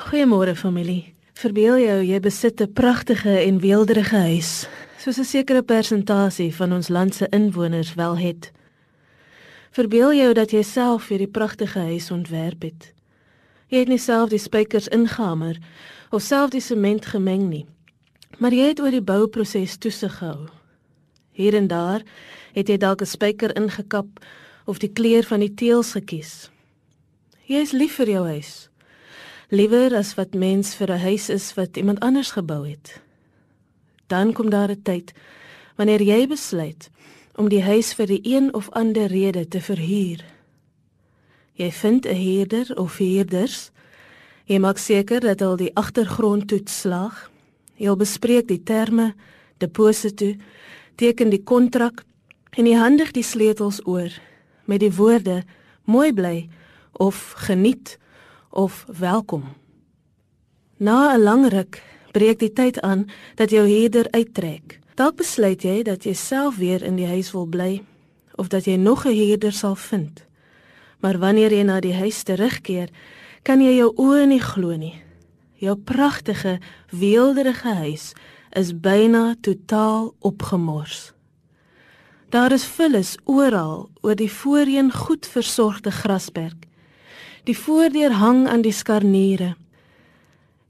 Goeiemôre familie. Verbeel jou jy besit 'n pragtige en weelderige huis, soos 'n sekere persentasie van ons land se inwoners wel het. Verbeel jou dat jy self hierdie pragtige huis ontwerp het. Jy het nie self die spykers ingehamer of self die sement gemeng nie, maar jy het oor die bouproses toesig gehou. Hier en daar het jy dalk 'n spyker ingekap of die kleur van die teëls gekies. Jy is lief vir jou huis liewer as wat mens vir 'n huis is wat iemand anders gebou het. Dan kom daar 'n tyd wanneer jy besluit om die huis vir die een of ander rede te verhuur. Jy vind 'n huurder of huurders. Jy maak seker dat al die agtergrond toets slaag. Jy bespreek die terme, deposito, teken die kontrak en jy handig die sleutels oor met die woorde mooi bly of geniet of welkom. Na 'n lang ruk breek die tyd aan dat jou huurder uittrek. Dalk besluit jy dat jy self weer in die huis wil bly of dat jy nog 'n huurder sal vind. Maar wanneer jy na die huis terugkeer, kan jy jou oë nie glo nie. Jou pragtige, weelderige huis is byna totaal opgemors. Daar is vullis oral oor die voorheen goed versorgde grasperk Die voordeur hang aan die skarniere.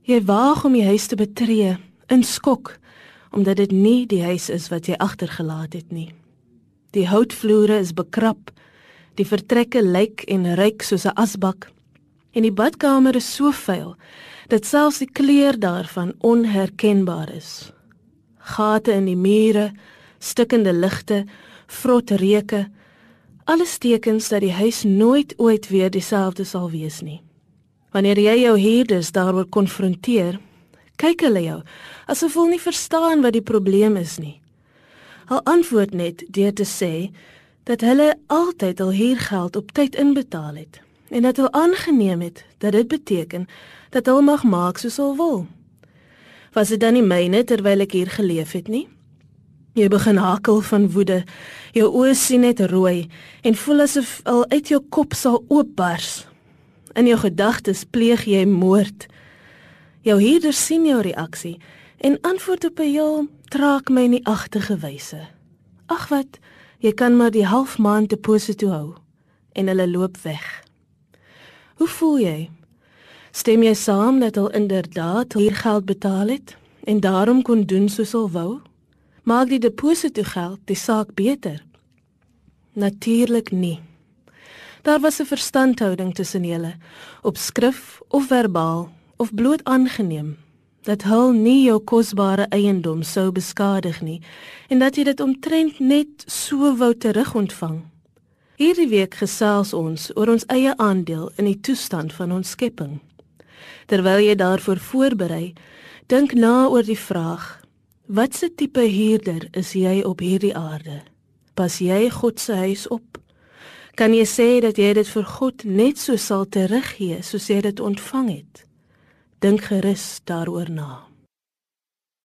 Jy waag om die huis te betree in skok omdat dit nie die huis is wat jy agtergelaat het nie. Die houtvloere is bekrap. Die vertrekke lyk en ruik soos 'n asbak. En die badkamer is so vuil dat selfs die kleur daarvan onherkenbaar is. Gate in die mure, stikkende ligte, vrot reuke, alles tekens dat die huis nooit ooit weer dieselfde sal wees nie. Wanneer jy jou huurders daaroor konfronteer, kyk hulle jou asof hulle nie verstaan wat die probleem is nie. Hulle antwoord net deur te sê dat hulle altyd al huurgeld op tyd inbetaal het en dat hulle aangeneem het dat dit beteken dat hulle mag maak soos hulle wil. Was dit dan nie myne terwyl ek hier geleef het nie? Jy begin hakel van woede. Jou oë sien net rooi en voel asof al uit jou kop sal oopbars. In jou gedagtes pleeg jy moord. Jou huurder sien jou reaksie en antwoord op 'n heel traag my nie agtige wyse. Ag wat, jy kan maar die halfmaand deposito hou en hulle loop weg. Hoe voel jy? Stem jy saam dat hulle inderdaad hier geld betaal het en daarom kon doen soos hulle wou? Maak die deposito geld die saak beter? Natuurlik nie. Daar was 'n verstandhouding tussen julle op skrif of verbaal of bloot aangeneem dat hul nie jou kosbare eiendom sou beskadig nie en dat jy dit omtrent net so wou terugontvang. Hierdie week gesels ons oor ons eie aandeel in die toestand van ons skepping. Terwyl jy daarvoor voorberei, dink na oor die vraag: Watse tipe huurder is jy op hierdie aarde? Pas jy God se huis op? Kan jy sê dat jy dit vir God net so sal teruggee soos jy dit ontvang het? Dink gerus daaroor na.